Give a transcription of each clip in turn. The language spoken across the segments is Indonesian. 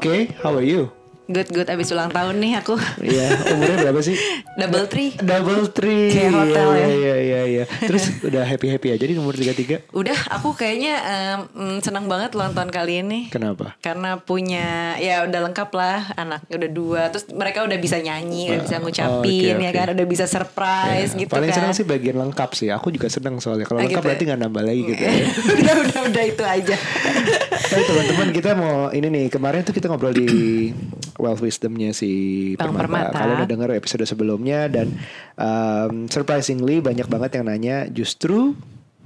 okay. How are you? Good good abis ulang tahun nih aku. Iya, umurnya berapa sih? Double three. Double three. Kayak hotel ya. Iya, iya, iya. Terus udah happy-happy aja di umur 33? Udah aku kayaknya mm, senang banget ulang tahun kali ini. Kenapa? Karena punya ya udah lengkap lah anak udah dua terus mereka udah bisa nyanyi udah bisa ngucapin oke, ya oke. kan udah bisa surprise Ya, gitu Paling kan senang sih bagian lengkap sih. Aku juga senang soalnya. Kalau Ah, lengkap gitu ya? berarti nggak nambah lagi gitu ya. udah udah udah itu aja Tapi teman-teman kita mau ini nih kemarin tuh kita ngobrol di Wealth Wisdomnya si Bang Permata. Permata. Kalian udah denger episode sebelumnya dan um, surprisingly banyak banget yang nanya justru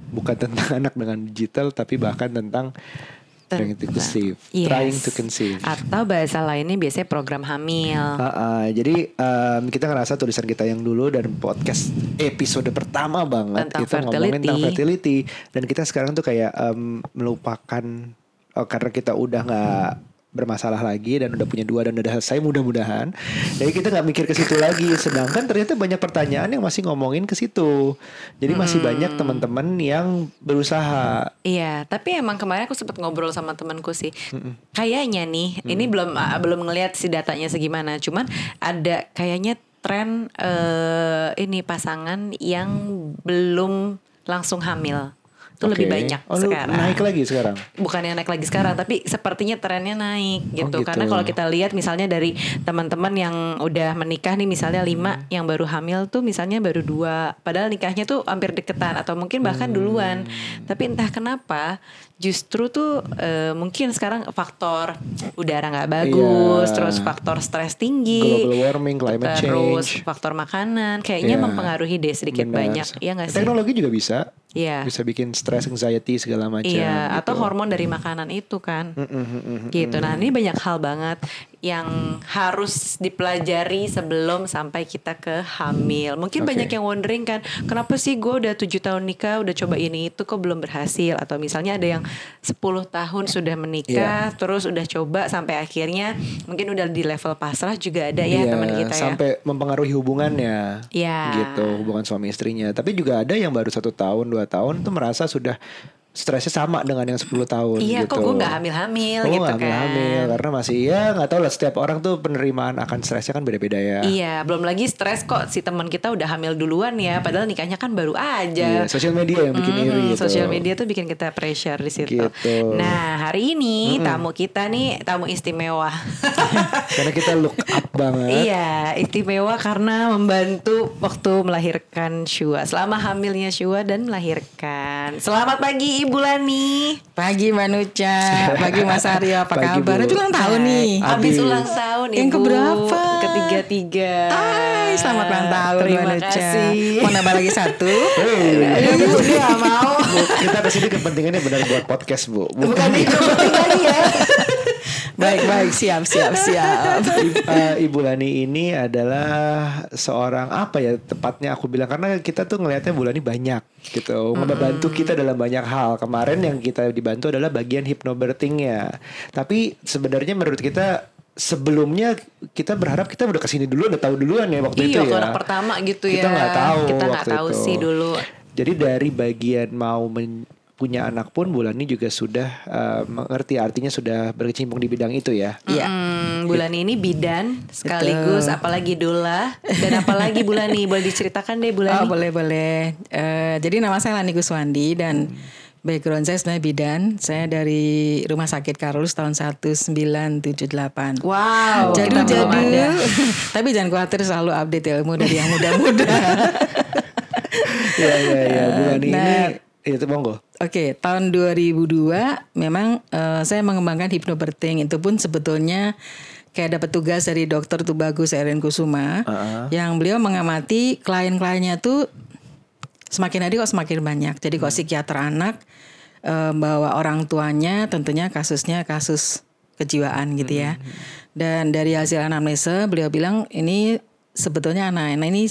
bukan tentang anak dengan digital tapi bahkan tentang trying to conceive, Yes. trying to conceive. atau bahasa lainnya biasanya program hamil Ah, ah, jadi um, kita ngerasa tulisan kita yang dulu dan podcast episode pertama banget Tentang itu ngomongin tentang fertility. fertility dan kita sekarang tuh kayak um, melupakan oh, karena kita udah nggak bermasalah lagi dan udah punya dua dan udah selesai mudah-mudahan jadi kita nggak mikir ke situ lagi sedangkan ternyata banyak pertanyaan yang masih ngomongin ke situ jadi masih Hmm. banyak teman-teman yang berusaha Iya, tapi emang kemarin aku sempat ngobrol sama temanku sih. Kayaknya nih, ini belum ah, belum ngelihat si datanya segimana. Cuman ada kayaknya tren eh ini pasangan yang belum langsung hamil. Itu lebih Oke. banyak Oh, sekarang. naik lagi sekarang bukannya naik lagi sekarang tapi sepertinya trennya naik gitu, gitu. karena kalau kita lihat misalnya dari teman-teman yang udah menikah nih misalnya lima yang baru hamil tuh misalnya baru dua padahal nikahnya tuh hampir deketan atau mungkin bahkan duluan tapi entah kenapa justru tuh eh, mungkin sekarang faktor udara nggak bagus Iya. terus faktor stres tinggi global warming climate terus change faktor makanan kayaknya Iya. mempengaruhi deh sedikit Benar. banyak ya nggak sih teknologi juga bisa Iya. bisa bikin stress anxiety segala macam Iya, gitu. atau hormon dari makanan itu kan. Mm, mm, mm, Gitu. Nah, ini banyak hal banget yang harus dipelajari sebelum sampai kita ke hamil. Mungkin Oke. banyak yang wondering kan, kenapa sih gue udah tujuh tahun nikah, udah coba ini itu kok belum berhasil? Atau misalnya ada yang 10 tahun sudah menikah, Iya. terus udah coba sampai akhirnya mungkin udah di level pasrah juga ada ya Iya, teman kita ya. sampai mempengaruhi hubungannya Iya. gitu hubungan suami istrinya tapi juga ada yang baru satu tahun dua tahun tuh merasa sudah stresnya sama dengan yang 10 tahun Iya, gitu. kok gue nggak hamil-hamil Oh, gitu nggak kan. hamil karena masih ya nggak tahu lah setiap orang tuh penerimaan akan stresnya kan beda-beda ya. Iya, belum lagi stres kok si teman kita udah hamil duluan ya, padahal nikahnya kan baru aja. Iya, sosial media yang bikin Hmm, iri gitu. Sosial media tuh bikin kita pressure di situ. Gitu. Nah, hari ini tamu kita nih tamu istimewa. Karena kita look up banget. iya, istimewa karena membantu waktu melahirkan Shua. Selama hamilnya Shua dan melahirkan. Selamat pagi Ibu Lani. Pagi Mbak Nuca, pagi Mas Aryo, apa Pagi, kabar? Bu. Itu ulang tahun nih. Habis ulang tahun Ibu. Yang keberapa? Ketiga-tiga. Hai, selamat ulang tahun Terima Mbak Nuca. kasih. Mau nambah lagi satu? Hey, Ibu dia mau. Bu, kita ke sini kepentingannya benar buat podcast bu. Bukan itu tadi ya. Baik, baik, siap, siap, siap. Eh, Ibu Lani ini adalah seorang apa ya tepatnya aku bilang karena kita tuh ngelihatnya Bu Lani banyak gitu membantu kita dalam banyak hal kemarin yang kita dibantu adalah bagian hypnobirthingnya tapi sebenarnya menurut kita sebelumnya kita berharap kita udah ke sini dulu udah tahu duluan ya waktu itu Iya, ya kalau anak pertama gitu kita ya. nggak tahu Kita nggak tahu itu. sih dulu. jadi dari bagian mau men- punya anak pun Bulani juga sudah eh, mengerti artinya sudah berkecimpung di bidang itu ya Iya. Hmm, bulan ini bidan sekaligus apalagi dula dan apalagi bulan ini boleh diceritakan deh bulan Oh ini. boleh boleh. Eh, jadi nama saya Lani Guswandi dan background saya sebenarnya bidan. Saya dari Rumah Sakit Karolus tahun 1978. Wow, Jadi jadi, tapi jangan khawatir selalu update ilmu dari yang muda-muda. Iya iya iya Bulani ini Nah. itu monggo Oke, tahun 2002 memang eh, saya mengembangkan hypnobirthing itu pun sebetulnya kayak dapat tugas dari dokter Tubagus Erin Kusuma yang beliau mengamati klien-kliennya tuh semakin hari kok semakin banyak. Jadi kok psikiater anak eh, bawa orang tuanya tentunya kasusnya kasus kejiwaan gitu ya. Dan dari hasil anamnesa beliau bilang ini sebetulnya anak-anak ini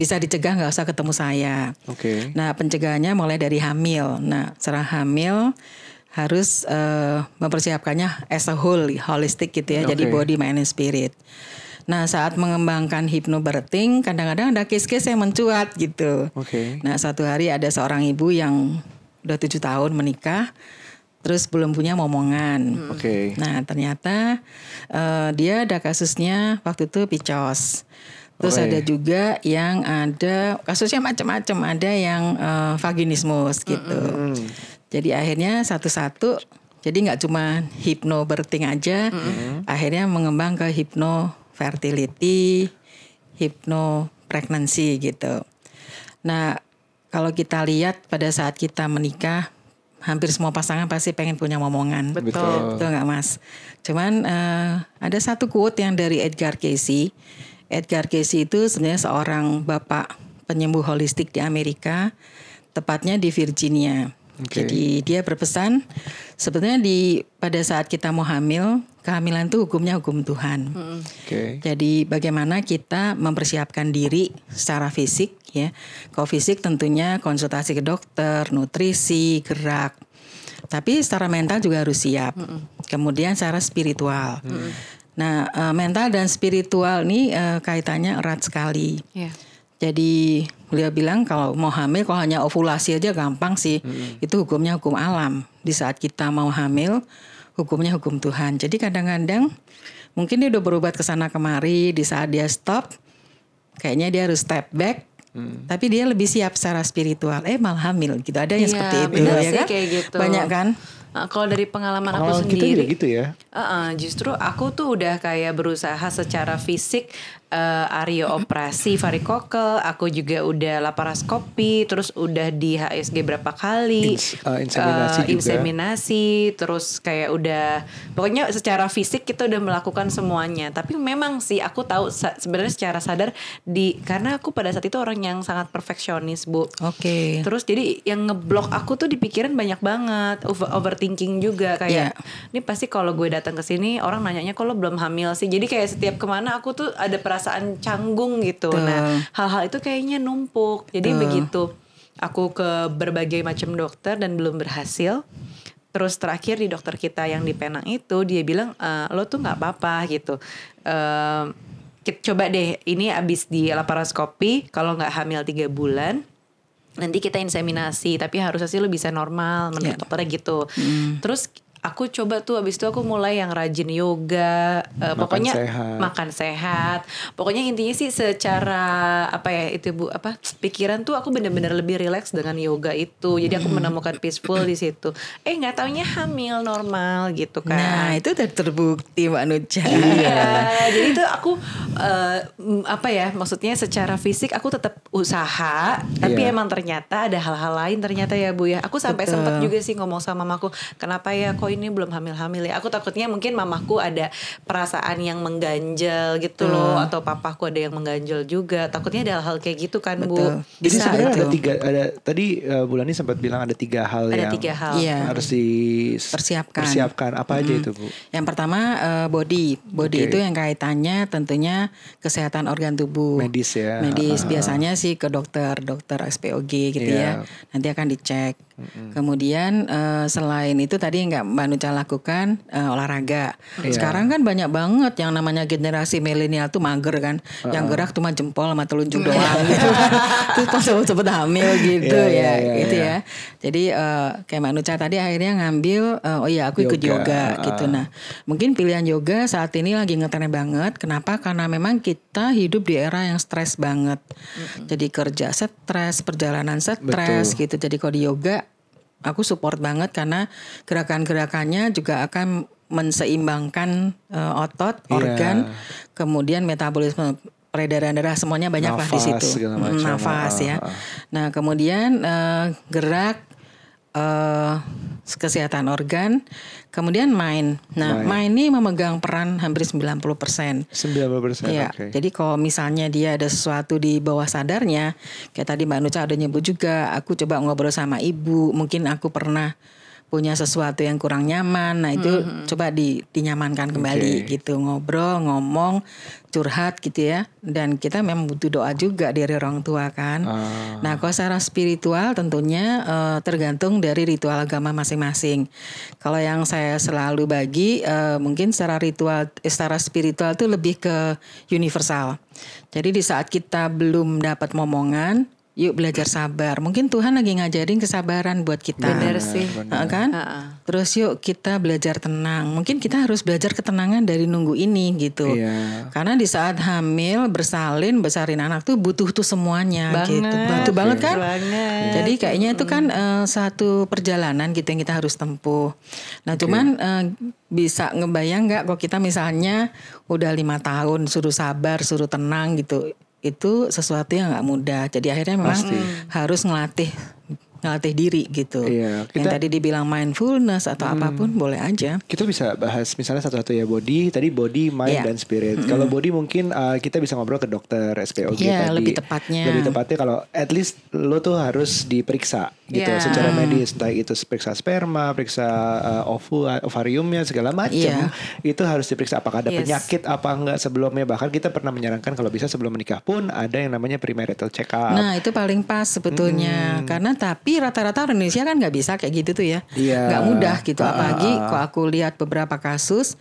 bisa dicegah nggak usah ketemu saya. Oke. Nah, pencegahannya mulai dari hamil. Nah, setelah hamil harus eh, mempersiapkannya as a whole, holistic gitu ya. Jadi Oke. body, mind, and spirit. Nah, saat mengembangkan hypnobirthing, kadang-kadang ada case-case yang mencuat gitu. Oke. Nah, satu hari ada seorang ibu yang udah tujuh tahun menikah, terus belum punya momongan. Oke. Nah ternyata eh, dia ada kasusnya waktu itu picos. Terus ada juga yang ada kasusnya macam-macam. Ada yang eh, vaginismus gitu. Jadi akhirnya satu-satu. Jadi nggak cuma hypnobirthing aja. Akhirnya mengembang ke hypno fertility, hypno pregnancy gitu. Nah kalau kita lihat pada saat kita menikah, hampir semua pasangan pasti pengen punya momongan. Betul. Betul nggak mas? Cuman eh, ada satu quote yang dari Edgar Casey. Edgar Casey itu sebenarnya seorang bapak penyembuh holistik di Amerika, tepatnya di Virginia. Oke. Jadi dia berpesan sebenarnya di pada saat kita mau hamil, kehamilan itu hukumnya hukum Tuhan. Oke. Jadi bagaimana kita mempersiapkan diri secara fisik ya. Kalau fisik tentunya konsultasi ke dokter, nutrisi, gerak. Tapi secara mental juga harus siap. Kemudian secara spiritual. Nah, eh, mental dan spiritual ini eh, kaitannya erat sekali. Iya. Jadi beliau bilang kalau mau hamil kalau hanya ovulasi aja gampang sih. Itu hukumnya hukum alam. Di saat kita mau hamil hukumnya hukum Tuhan. Jadi kadang-kadang mungkin dia udah berobat ke sana kemari di saat dia stop kayaknya dia harus step back. Tapi dia lebih siap secara spiritual. Eh malah hamil gitu. Ada yang Iya, seperti itu ya sih kan? kayak gitu. Banyak kan? Uh, kalau dari pengalaman aku Pengalaman kita juga sendiri, gitu ya. Uh-uh, justru aku tuh udah kayak berusaha secara fisik uh, ario operasi varikokel, aku juga udah laparoskopi, terus udah di HSG berapa kali, Ins- uh, inseminasi uh, juga. inseminasi, terus kayak udah pokoknya secara fisik kita udah melakukan semuanya. Tapi memang sih aku tahu sebenarnya secara sadar di karena aku pada saat itu orang yang sangat perfeksionis, Bu. Oke. Terus jadi yang ngeblok aku tuh di pikiran banyak banget, over overthinking juga kayak ini pasti kalau gue datang ke sini orang nanyanya kok lo belum hamil sih. Jadi kayak setiap ke mana aku tuh ada perasaan canggung gitu. Betul. Nah hal-hal itu kayaknya numpuk. Jadi begitu aku ke berbagai macam dokter dan belum berhasil. Terus terakhir di dokter kita yang di Penang itu dia bilang "Eh, lo tuh nggak apa-apa gitu. Kit- coba deh ini abis di laparoskopi kalau nggak hamil tiga bulan nanti kita inseminasi tapi harusnya sih lo bisa normal menurut Ya. dokternya gitu terus aku coba tuh abis itu aku mulai yang rajin yoga eh, Makan pokoknya sehat. makan sehat pokoknya intinya sih secara apa ya itu bu apa pikiran tuh aku bener-bener lebih rileks dengan yoga itu jadi aku menemukan peaceful di situ eh nggak taunya hamil normal gitu kan Nah itu udah terbukti Mbak Nucha. Iya, jadi itu aku mm, apa ya? Maksudnya secara fisik aku tetap usaha, tapi Iya. emang ternyata ada hal-hal lain ternyata ya Bu ya. Aku sampai sempat juga sih ngomong sama mamaku, kenapa ya kok ini belum hamil-hamil ya? Aku takutnya mungkin mamaku ada perasaan yang mengganjal gitu loh, atau papaku ada yang mengganjal juga. Takutnya ada hal-hal kayak gitu kan Bu. Betul. Jadi Bisa sebenarnya itu. ada tiga ada tadi uh, Bulani sempat bilang ada tiga hal Ada yang tiga hal. Iya. harus di Persiapkan. Persiapkan apa aja itu Bu? Yang pertama eh, body, body Oke. itu yang kaitannya tentunya kesehatan organ tubuh. Medis ya. Medis ah, biasanya sih ke dokter, dokter SPOG gitu Iya. ya. Nanti akan dicek. Kemudian eh, selain itu tadi nggak Mbak Nucha lakukan eh, olahraga. Iya. Sekarang kan banyak banget yang namanya generasi milenial tuh mager kan. Yang gerak cuma jempol sama telunjuk doang gitu kan. Terus pas cepet hamil gitu Iya, ya, iya, iya, gitu iya. ya. Jadi eh, kayak Mbak Nucha tadi akhirnya ngambil eh, oh iya aku ikut Yoga, yoga, ah. gitu. Nah, mungkin pilihan yoga saat ini lagi ngetren banget. Kenapa? Karena memang kita hidup di era yang stres banget. Jadi kerja stres, perjalanan stres gitu. Jadi kalau di yoga aku support banget karena gerakan-gerakannya juga akan menseimbangkan eh, otot, Iya. organ, kemudian metabolisme peredaran darah semuanya banyak lah di Nafas, situ. Mm. Nafas Ah, ya. ah. Nah, kemudian eh, gerak eh kesehatan organ, kemudian main. Nah, main ini memegang peran hampir 90%. 90% Iya, oke. jadi kalau misalnya dia ada sesuatu di bawah sadarnya, kayak tadi Mbak Nuca ada nyebut juga, aku coba ngobrol sama ibu, mungkin aku pernah punya sesuatu yang kurang nyaman, nah itu coba di, dinyamankan kembali gitu, ngobrol, ngomong, curhat gitu ya, dan kita memang butuh doa juga dari orang tua kan. Ah. Nah, kalau secara spiritual tentunya eh, tergantung dari ritual agama masing-masing. Kalau yang saya selalu bagi, eh, mungkin secara ritual, eh, secara spiritual itu lebih ke universal. Jadi di saat kita belum dapat momongan, yuk belajar sabar. Mungkin Tuhan lagi ngajarin kesabaran buat kita. Bener sih. Nah, kan? Ha-ha. Terus yuk kita belajar tenang. Mungkin kita harus belajar ketenangan dari nunggu ini gitu. Iya. Karena di saat hamil, bersalin, besarin anak tuh butuh tuh semuanya gitu. Banget. Bantu banget kan? Banget. Jadi kayaknya itu kan eh, satu perjalanan gitu yang kita harus tempuh. Nah cuman eh, bisa ngebayang nggak kalau kita misalnya udah lima tahun suruh sabar, suruh tenang gitu, itu sesuatu yang nggak mudah. Jadi akhirnya memang harus ngelatih ngelatih diri gitu. Iya, Yang kita- tadi dibilang mindfulness atau apa pun boleh aja. Kita bisa bahas misalnya satu-satu ya body, tadi body, mind Iya. dan spirit. Kalau body mungkin uh, kita bisa ngobrol ke dokter SPOG Iya, tadi. lebih tepatnya. Lebih tepatnya kalau at least lo tuh harus diperiksa gitu Iya. secara medis, entah itu periksa sperma, periksa uh, ovu, ovariumnya segala macam. Iya. Itu harus diperiksa apakah ada Yes. penyakit apa enggak sebelumnya. Bahkan kita pernah menyarankan kalau bisa sebelum menikah pun ada yang namanya premarital check up. Nah itu paling pas sebetulnya karena tapi rata-rata orang Indonesia kan nggak bisa kayak gitu tuh ya, Iya. nggak mudah gitu. Ah, Apalagi ah, ah. kalau aku lihat beberapa kasus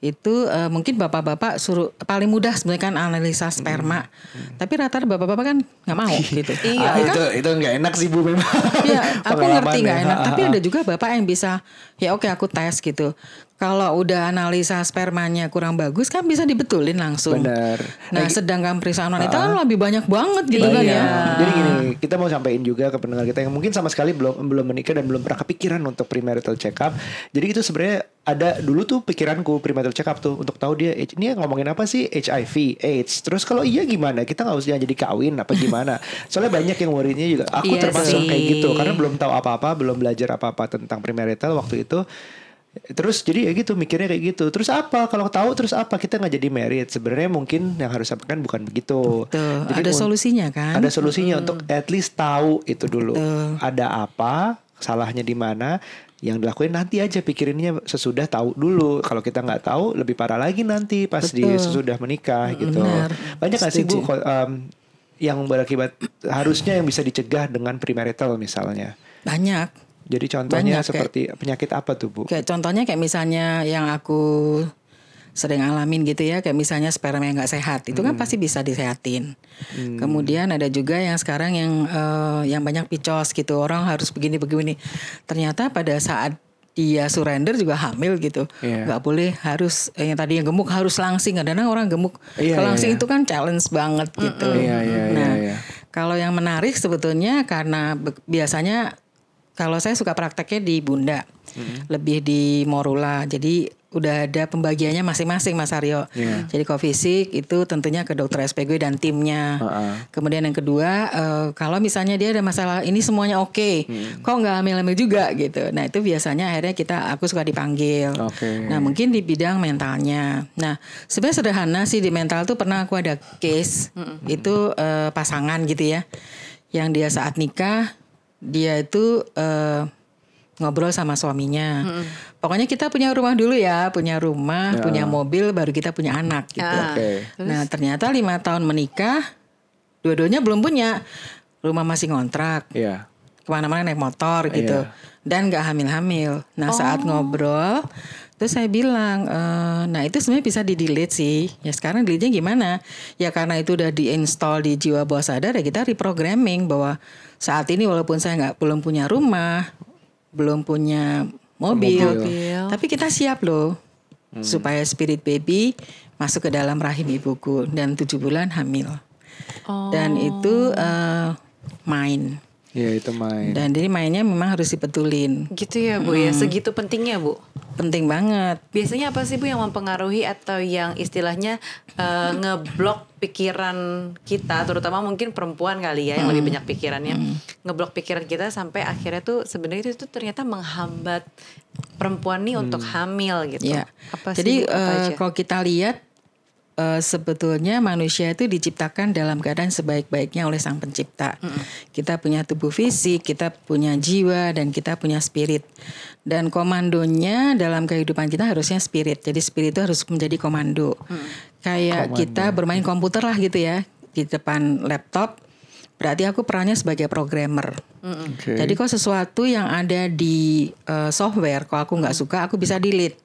itu eh, mungkin bapak-bapak suruh paling mudah sebenarnya kan analisa sperma, tapi rata-rata bapak-bapak kan nggak mau gitu. Iya. Ah, itu itu nggak enak sih bu memang. Iya, aku ngerti nggak ya. enak. Ah, Tapi ah, ada juga bapak yang bisa, ya oke aku tes gitu. Kalau udah analisa spermanya kurang bagus kan bisa dibetulin langsung. Benar. Nah, sedangkan periksaan wanita kan lebih banyak banget gitu kan Iya. ya. Jadi gini, kita mau sampaikan juga ke pendengar kita yang mungkin sama sekali belum belum menikah dan belum pernah kepikiran untuk premarital check up. Jadi itu sebenarnya ada dulu tuh pikiranku premarital check up tuh untuk tahu dia ini ngomongin apa sih HIV, AIDS. Terus kalau iya gimana? Kita nggak usah jadi kawin apa gimana? Soalnya banyak yang worry-nya juga. Aku Iya termasuk sih. kayak gitu karena belum tahu apa-apa, belum belajar apa-apa tentang premarital waktu itu. Terus jadi ya gitu mikirnya kayak gitu. Terus apa? Kalau tahu terus apa? Kita nggak jadi married. Sebenarnya mungkin yang harus sampaikan bukan begitu. Tuh, Jadi ada solusinya kan? ada solusinya untuk at least tahu itu dulu. Ada apa, salahnya di mana, yang dilakuin nanti aja pikirinnya sesudah tahu dulu. Kalau kita nggak tahu lebih parah lagi nanti pas di Betul. sesudah menikah gitu. Benar. Banyak nggak sih Bu em, yang berakibat harusnya yang bisa dicegah dengan premarital misalnya. Banyak. Jadi contohnya Banyak, kayak- seperti penyakit apa tuh Bu? Kayak contohnya kayak misalnya yang aku sering alamin gitu ya, kayak misalnya sperma yang nggak sehat, itu kan pasti bisa disehatin. Kemudian ada juga yang sekarang yang eh, yang banyak picos gitu, orang harus begini begini. Ternyata pada saat dia surrender juga hamil gitu, Iya. nggak boleh harus eh, yang tadi yang gemuk harus langsing. Kadang-kadang orang gemuk Iya, kalau iya, langsing iya. itu kan challenge banget gitu. Iya, iya, iya, nah, iya. kalau yang menarik sebetulnya karena biasanya kalau saya suka prakteknya di Bunda, lebih di Morula. Jadi udah ada pembagiannya masing-masing Mas Aryo. Iya. Jadi kalau fisik itu tentunya ke dokter SPG dan timnya. Heeh. Kemudian yang kedua, eh, kalau misalnya dia ada masalah ini semuanya oke, kok nggak hamil-hamil juga gitu. Nah itu biasanya akhirnya kita aku suka dipanggil. Oke. Nah mungkin di bidang mentalnya. Nah sebenarnya sederhana sih di mental tuh pernah aku ada case itu eh, pasangan gitu ya, yang dia saat nikah dia itu eh, ngobrol sama suaminya. Pokoknya kita punya rumah dulu ya, punya rumah, punya mobil, baru kita punya anak gitu. Ah. Oke. Nah ternyata lima tahun menikah, dua-duanya belum punya, rumah masih ngontrak, Iya. ke mana-mana naik motor gitu, Iya. dan nggak hamil-hamil. Nah saat ngobrol, terus saya bilang, "Eh, nah itu sebenarnya bisa di delete sih. Ya sekarang delete nya gimana? Ya karena itu udah diinstal di jiwa bawah sadar ya kita reprogramming bahwa saat ini walaupun saya nggak belum punya rumah, belum punya mobil, Mobil. tapi kita siap loh supaya spirit baby masuk ke dalam rahim ibuku dan tujuh bulan hamil. Oh. Dan itu eh, main. Iya itu main. Dan jadi mainnya memang harus dibetulin. Gitu ya Bu ya, segitu pentingnya Bu. Penting banget. Biasanya apa sih Bu yang mempengaruhi atau yang istilahnya eh, ngeblok pikiran kita, terutama mungkin perempuan kali ya yang lebih banyak pikirannya, ngeblok pikiran kita sampai akhirnya tuh sebenarnya itu tuh ternyata menghambat perempuan nih untuk hamil gitu. Ya. Apa sih Jadi Bu? Apa eh, aja? kalau kita lihat eh, sebetulnya manusia itu diciptakan dalam keadaan sebaik-baiknya oleh Sang Pencipta. Kita punya tubuh fisik, kita punya jiwa dan kita punya spirit. Dan komandonya dalam kehidupan kita harusnya spirit. Jadi spirit itu harus menjadi komando. Kayak kita bermain komputer lah gitu ya di depan laptop. Berarti aku perannya sebagai programmer. Oke. Jadi kok sesuatu yang ada di eh, software, kalau aku nggak suka, aku bisa delete.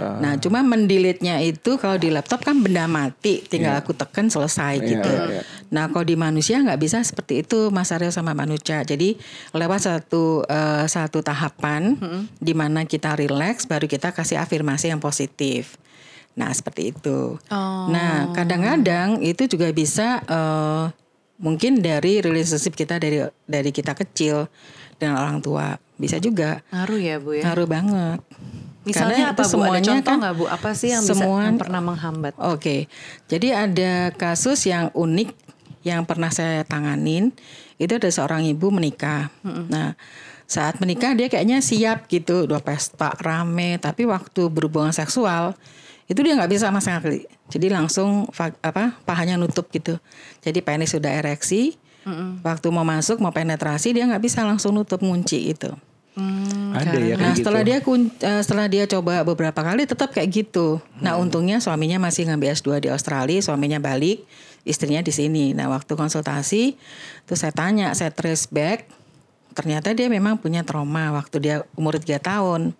Ah. Nah, cuma mendelete-nya itu kalau di laptop kan benda mati, tinggal aku tekan selesai Iya, gitu. iya. Nah, kalau di manusia nggak bisa seperti itu, Mas Aryo sama Mbak Nuca. Jadi lewat satu eh, satu tahapan di mana kita relax, baru kita kasih afirmasi yang positif. Nah, seperti itu. Oh. Nah, kadang-kadang itu juga bisa eh, mungkin dari relationship kita dari dari kita kecil dengan orang tua bisa juga Ngaruh ya Bu ya. ngaruh banget. Misalnya Karena apa itu Bu? Ada semuanya contoh kan nggak Bu? Apa sih yang semua- bisa yang pernah menghambat? Oke, jadi ada kasus yang unik yang pernah saya tanganin. Itu ada seorang ibu menikah. Nah, saat menikah dia kayaknya siap gitu, udah pesta rame. Tapi waktu berhubungan seksual itu dia nggak bisa sama sekali. Jadi langsung apa pahanya nutup gitu. Jadi penis sudah ereksi. Waktu mau masuk mau penetrasi dia nggak bisa langsung nutup ngunci itu. Ada ya kayak Nah gitu. setelah dia kun- eh, setelah dia coba beberapa kali tetap kayak gitu. Nah Hmm. untungnya suaminya masih ngambil S2 di Australia, suaminya balik, istrinya di sini. Nah waktu konsultasi, terus saya tanya, saya trace back, ternyata dia memang punya trauma waktu dia umur 3 tahun.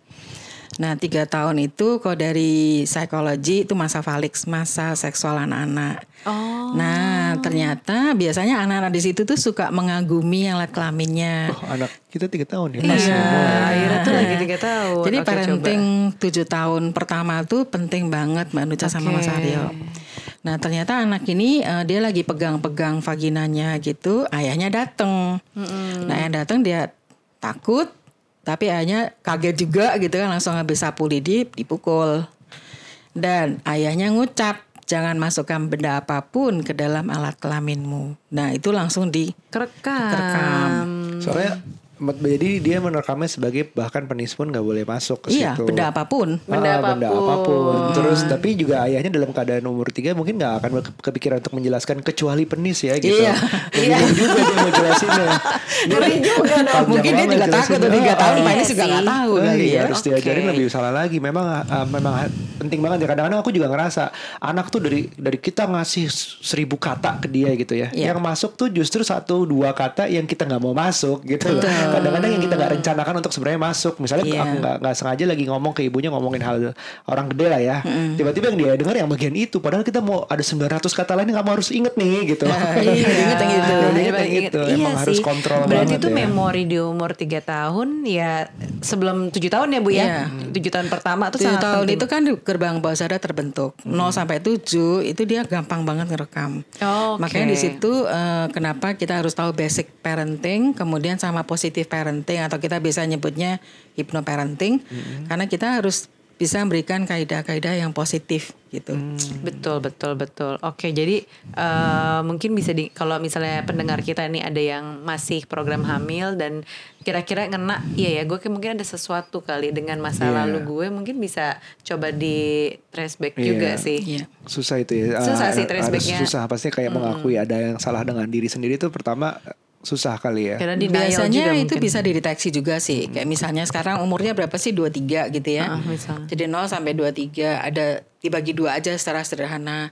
Nah tiga tahun itu kalau dari psikologi itu masa Felix, masa seksual anak-anak. Oh. Nah ternyata biasanya anak-anak di situ tuh suka mengagumi yang lihat kelaminnya. Oh, anak kita tiga tahun ya. Iya, masih mulai. akhirnya tuh lagi tiga tahun. Jadi Oke, parenting tujuh tahun pertama tuh penting banget Mbak Nuca sama Mas. Aryo. Nah ternyata anak ini eh, dia lagi pegang-pegang vaginanya gitu, ayahnya dateng. Nah yang dateng dia takut, tapi ayahnya kaget juga gitu kan langsung ambil sapu lidi dipukul. Dan ayahnya ngucap jangan masukkan benda apa pun ke dalam alat kelaminmu. Nah itu langsung di Kerekam. Kerekam. Soalnya jadi dia merekamnya sebagai bahkan penis pun nggak boleh masuk ke iya situ. benda apa pun. Benda Ah, benda apa pun. apa pun. Terus tapi juga ayahnya dalam keadaan umur tiga mungkin nggak akan ke- kepikiran untuk menjelaskan kecuali penis ya gitu. Iya. Bingung juga dia mau jelasinnya. Ngeri juga dong. Mungkin dia juga takut tuh tiga Ah, tahun, ah. Iya juga nggak sih. tahu Oh, kali iya, ya. harus diajarin lebih salah lagi. Memang uh, memang penting banget ya. Kadang-kadang aku juga ngerasa anak tuh dari dari kita ngasih seribu kata ke dia gitu ya. Iya. Yang masuk tuh justru satu dua kata yang kita nggak mau masuk gitu. loh. Kadang-kadang yang kita nggak rencanakan untuk sebenarnya masuk. Misalnya aku nggak nggak sengaja lagi ngomong ke ibunya ngomongin hal orang gede lah ya. Tiba-tiba yang dia dengar yang bagian itu. Padahal kita mau ada 900 kata lain kamu harus inget nih gitu. Iya, inget yang itu. Inget yang Inget. itu. Iya Emang harus sih. kontrol Berarti itu ya. memori di umur 3 tahun ya sebelum 7 tahun ya Bu ya. Iya. 7 tahun pertama tuh Tujuh tahun penting. itu kan gerbang bawah sadar terbentuk. 0 sampai 7 itu dia gampang banget ngerekam. Oh, Oke. Makanya di situ eh, kenapa kita harus tahu basic parenting, kemudian sama positive parenting atau kita bisa nyebutnya hypnoparenting karena kita harus bisa memberikan kaidah-kaidah yang positif gitu. Betul betul betul. Oke jadi eh, mungkin bisa di kalau misalnya pendengar kita ini ada yang masih program hamil dan kira-kira ngena, iya ya gue mungkin ada sesuatu kali dengan masa Iya. lalu gue mungkin bisa coba di trace back Iya. juga sih. Iya. susah itu ya Susah Ah, sih trace back-nya. susah pasti kayak mengakui ada yang salah dengan diri sendiri itu pertama susah kali ya Karena Biasanya juga itu mungkin. bisa dideteksi juga sih. Kayak misalnya sekarang umurnya berapa sih? 23 gitu ya. Ah, misalnya. Jadi 0 sampai 23 ada dibagi dua aja secara sederhana.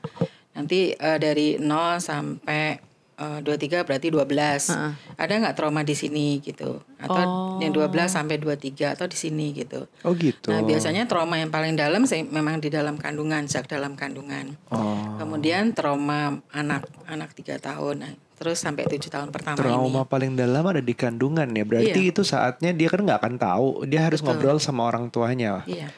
Nanti eh, dari 0 sampai eh, 23 berarti 12. Ah. Ada nggak trauma di sini gitu? Atau yang 12 sampai 23 atau di sini gitu. oh gitu Nah, biasanya trauma yang paling dalam sih memang di dalam kandungan, sejak dalam kandungan. oh Kemudian trauma anak, anak 3 tahun. Nah, terus sampai 7 tahun pertama ini. trauma paling dalam ada di kandungan ya berarti Iya. itu saatnya dia kan nggak akan tahu dia harus ngobrol sama orang tuanya Iya.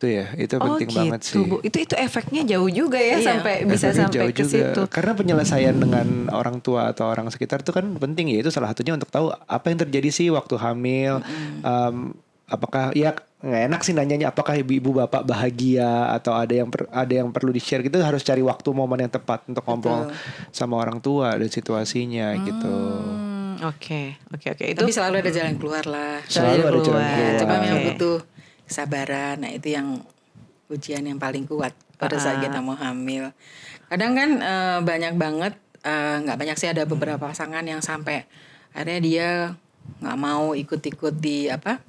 Itu ya itu Oh penting gitu banget sih Bu. Itu itu efeknya jauh juga ya Iya. sampai bisa Efeknya sampai jauh ke juga. situ. Karena penyelesaian dengan orang tua atau orang sekitar itu kan penting ya. Itu salah satunya untuk tahu apa yang terjadi sih waktu hamil. Em, apakah ya nggak enak sih nanyanya apakah ibu-ibu bapak bahagia atau ada yang per- ada yang perlu di share gitu harus cari waktu momen yang tepat untuk ngobrol sama orang tua dan situasinya gitu. Hmm, Oke oke oke itu Tapi selalu ada jalan keluar lah. Selalu ada jalan keluar. keluar. Cuma memang Oke. butuh kesabaran. Nah itu yang ujian yang paling kuat pada saat kita mau hamil. Kadang kan eh, banyak banget, eh, nggak banyak sih ada beberapa pasangan yang sampai akhirnya dia nggak mau ikut-ikut di apa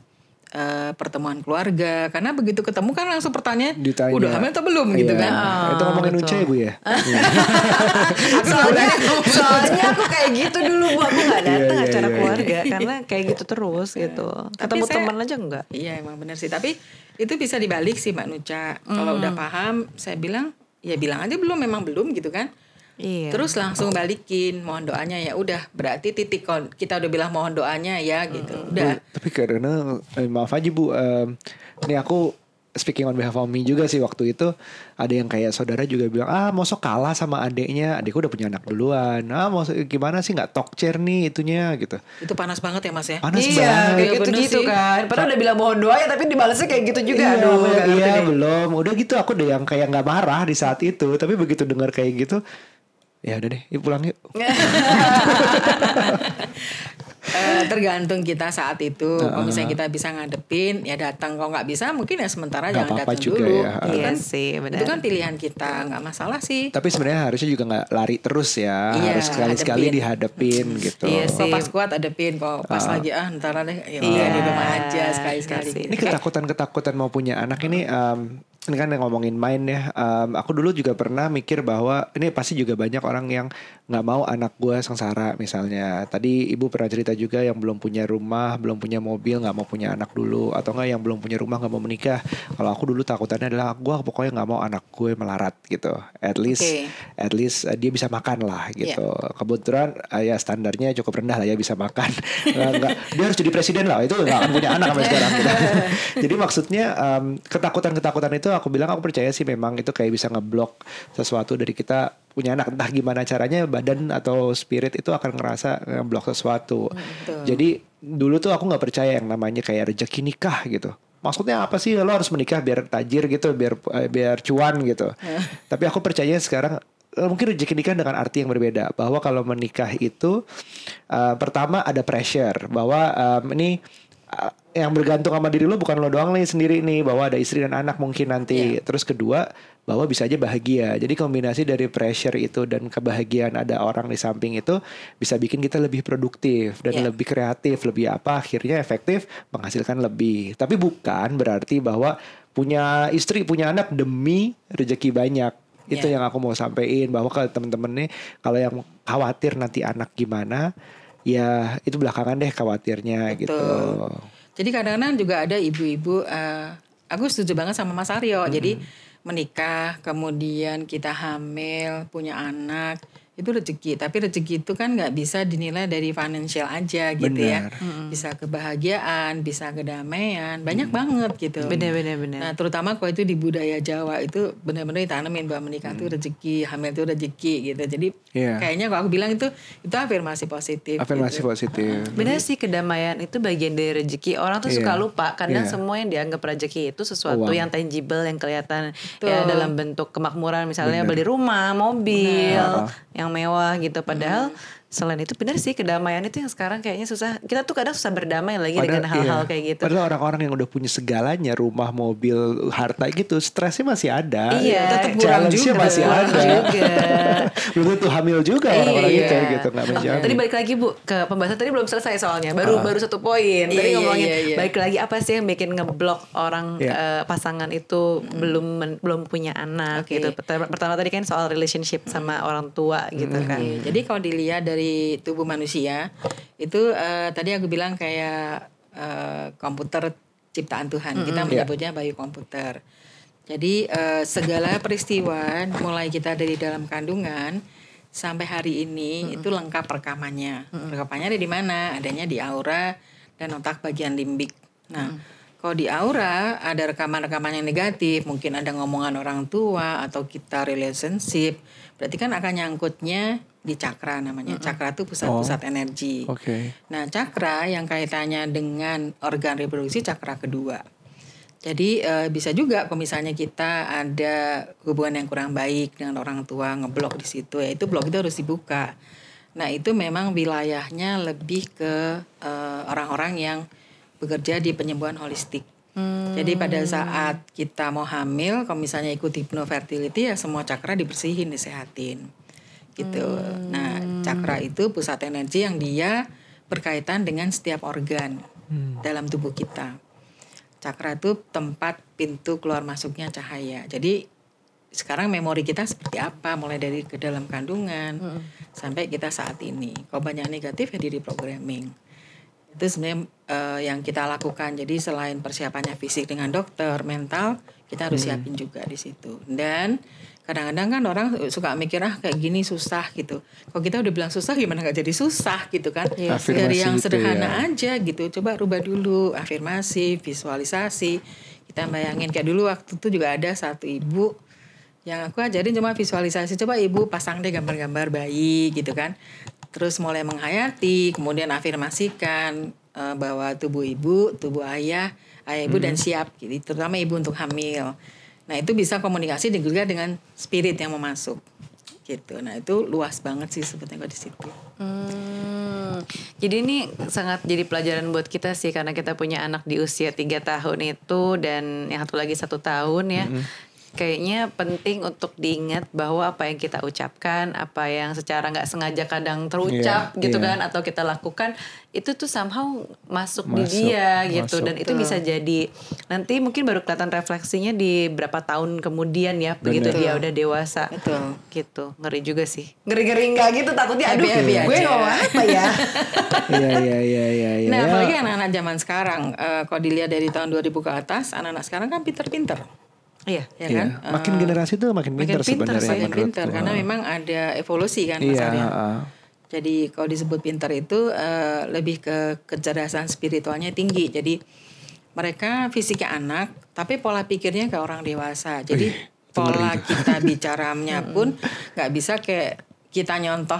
eh, pertemuan keluarga karena begitu ketemu kan langsung pertanyaan Ditanya. udah hamil atau belum gitu Iya. kan itu ngomongin. Uca ya bu ya soalnya soalnya aku kayak gitu dulu bu aku nggak datang Iya, iya, acara iya. keluarga karena kayak gitu terus gitu ketemu saya- teman aja enggak Iya emang benar sih. Tapi itu bisa dibalik sih Mbak Nuca. Kalau udah paham, saya bilang ya bilang aja belum memang belum gitu kan. Iya. Terus langsung balikin mohon doanya ya. Udah berarti titik kon- kita udah bilang mohon doanya ya gitu. Udah. tapi karena eh, maaf aja bu em, ini aku speaking on behalf of me juga sih waktu itu. Ada yang kayak saudara juga bilang ah mau sok kalah sama adiknya. Adikku udah punya anak duluan. Ah mau gimana sih nggak talk chair nih itunya gitu. Itu panas banget ya Mas ya. panas iya banget. kayak Iya, gitu gitu sih. kan. Padahal udah bilang mohon doa ya tapi dibalasnya kayak gitu juga. Iya, aduh iya deh. belum. Udah gitu aku udah yang kayak nggak marah di saat itu. Tapi begitu dengar kayak gitu ya udah deh yuk pulang yuk Eh, tergantung kita saat itu. Kalau misalnya kita bisa ngadepin ya datang. Kalau nggak bisa mungkin ya sementara Nggak jangan apa-apa datang juga dulu. ya. Itu Iya kan, sih, benar. Itu kan pilihan kita nggak masalah sih. tapi sebenarnya harusnya juga nggak lari terus ya Iya, harus sekali-sekali hadepin. dihadapin gitu Iya Kalau pas kuat adepin, kalau pas lagi ah ntar deh ya Iya. di rumah aja sekali-sekali. Iya sih. Ini ketakutan-ketakutan mau punya anak ini em, ini kan yang ngomongin main ya. Em, aku dulu juga pernah mikir bahwa ini pasti juga banyak orang yang nggak mau anak gue sengsara misalnya. Tadi ibu pernah cerita juga yang belum punya rumah, belum punya mobil, nggak mau punya anak dulu, atau nggak yang belum punya rumah nggak mau menikah. Kalau aku dulu takutannya adalah gue pokoknya nggak mau anak gue melarat gitu. At least, Oke. at least eh, dia bisa makan lah gitu. Kebetulan eh, ya standarnya cukup rendah lah ya bisa makan. Nggak, nggak- dia harus jadi presiden lah itu nggak akan punya anak sampai sekarang. gitu. Jadi maksudnya em, ketakutan-ketakutan itu aku bilang aku percaya sih memang itu kayak bisa ngeblok sesuatu dari kita punya anak entah gimana caranya badan atau spirit itu akan ngerasa ngeblok sesuatu. betul. Jadi dulu tuh aku nggak percaya yang namanya kayak rezeki nikah gitu. Maksudnya apa sih lo harus menikah biar tajir gitu, biar eh, biar cuan gitu. Tapi aku percaya sekarang eh, mungkin rezeki nikah dengan arti yang berbeda bahwa kalau menikah itu eh, pertama ada pressure bahwa em, ini yang bergantung sama diri lo bukan lo doang nih sendiri nih bahwa ada istri dan anak mungkin nanti. Terus kedua bahwa bisa aja bahagia. Jadi kombinasi dari pressure itu dan kebahagiaan ada orang di samping itu bisa bikin kita lebih produktif dan Iya. lebih kreatif lebih apa akhirnya efektif menghasilkan lebih. Tapi bukan berarti bahwa punya istri punya anak demi rezeki banyak. Itu Iya. yang aku mau sampaikan bahwa kalau temen-temen nih kalau yang khawatir nanti anak gimana ya itu belakangan deh khawatirnya gitu Jadi kadang-kadang juga ada ibu-ibu, eh, aku setuju banget sama Mas Aryo. Jadi Mm-hmm. menikah, kemudian kita hamil, punya anak, itu rezeki. Tapi rezeki itu kan nggak bisa dinilai dari financial aja gitu ya. Benar. Bisa kebahagiaan, bisa kedamaian, banyak banget gitu. bener bener bener Nah, terutama kalau itu di budaya Jawa itu benar-benar ditanamin bahwa menikah itu rezeki, hamil itu rezeki gitu. Jadi Iya. kayaknya kalau aku bilang itu itu afirmasi positif. afirmasi gitu. positif Bener sih kedamaian itu bagian dari rezeki Orang tuh suka Iya. lupa Kadang Iya. semua yang dianggap rezeki itu Sesuatu Uang. yang tangible Yang kelihatan Betul. ya dalam bentuk kemakmuran Misalnya beli rumah, mobil Yang mewah gitu. Padahal selain itu bener sih Kedamaian itu yang sekarang kayaknya susah Kita tuh kadang susah berdamai lagi Dengan hal-hal iya. kayak gitu Padahal orang-orang yang udah punya segalanya, rumah, mobil, harta gitu, stresnya masih ada. Iya. Tetap kurang Challenge-nya juga. masih ada. juga. Belum tentu hamil juga orang-orang Iya. itu gitu, nggak menjamin. tadi balik lagi Bu ke pembahasan tadi belum selesai soalnya baru baru satu poin tadi Iya, iya, ngomongin iya, iya. balik lagi apa sih yang bikin ngeblok orang Iya. eh, pasangan itu belum men- belum punya anak Oke. gitu pertama, pertama tadi kan soal relationship sama orang tua gitu kan Oke, Jadi kalau dilihat dari tubuh manusia itu eh, tadi aku bilang kayak eh, komputer ciptaan Tuhan. Kita menyebutnya bayi komputer. Jadi eh, segala peristiwa mulai kita dari dalam kandungan sampai hari ini itu lengkap rekamannya. Rekamannya ada di mana? Adanya di aura dan otak bagian limbik. Nah, kalau di aura ada rekaman-rekaman yang negatif, mungkin ada ngomongan orang tua atau kita relationship, berarti kan akan nyangkutnya di cakra namanya. Cakra itu pusat-pusat energi. Oke. Nah, cakra yang kaitannya dengan organ reproduksi cakra kedua. Jadi eh, bisa juga kalau misalnya kita ada hubungan yang kurang baik dengan orang tua ngeblok di situ ya itu blok itu harus dibuka. Nah itu memang wilayahnya lebih ke eh, orang-orang yang bekerja di penyembuhan holistik. Jadi pada saat kita mau hamil, kalau misalnya ikut hipnofertility ya semua cakra dibersihin, disehatin, gitu. Nah cakra itu pusat energi yang dia berkaitan dengan setiap organ dalam tubuh kita. Cakra itu tempat pintu keluar masuknya cahaya. Jadi sekarang memori kita seperti apa mulai dari ke dalam kandungan sampai kita saat ini. Kalau banyak negatif ya di reprogramming. Itu sebenarnya eh, yang kita lakukan. Jadi selain persiapannya fisik dengan dokter, mental, kita harus siapin juga di situ. Dan kadang-kadang kan orang suka mikir ah kayak gini susah gitu. Kalau kita udah bilang susah gimana nggak jadi susah gitu kan? Afirmasi Dari yang gitu sederhana ya. aja gitu. Coba rubah dulu afirmasi, visualisasi. Kita bayangin kayak dulu waktu itu juga ada satu ibu yang aku ajarin cuma visualisasi. Coba ibu pasang deh gambar-gambar bayi gitu kan. Terus mulai menghayati, kemudian afirmasikan eh, bahwa tubuh ibu, tubuh ayah, ayah ibu dan siap gitu. Terutama ibu untuk hamil. Nah, itu bisa komunikasi juga dengan spirit yang mau masuk. Gitu. Nah, itu luas banget sih sebetulnya kalau di situ. Hmm, jadi ini sangat jadi pelajaran buat kita sih karena kita punya anak di usia tiga tahun itu dan yang satu lagi satu tahun ya. Kayaknya penting untuk diingat bahwa apa yang kita ucapkan, apa yang secara nggak sengaja kadang terucap Iya, gitu iya. kan atau kita lakukan itu tuh somehow masuk, di Masuk, dia gitu masuk. dan itu bisa jadi nanti mungkin baru kelihatan refleksinya di berapa tahun kemudian ya begitu Bener. dia udah dewasa Betul. gitu ngeri juga sih ngeri ngeri nggak gitu takutnya aduh Happy-happy gue aja. ngomong apa ya Iya iya iya iya. iya. Nah, apalagi anak-anak zaman sekarang, eh, kalau dilihat dari tahun 2000 ke atas, anak-anak sekarang kan pinter-pinter. Iya Ya iya. kan? Makin generasi tuh makin pintar makin pintar, sebenarnya Makin menurutku. pinter karena memang ada evolusi kan Mas Iya. Arya. heeh. Jadi kalau disebut pinter itu eh, lebih ke kecerdasan spiritualnya tinggi. Jadi mereka fisiknya anak, tapi pola pikirnya kayak orang dewasa. Jadi pola kita bicaranya pun nggak bisa kayak kita nyontoh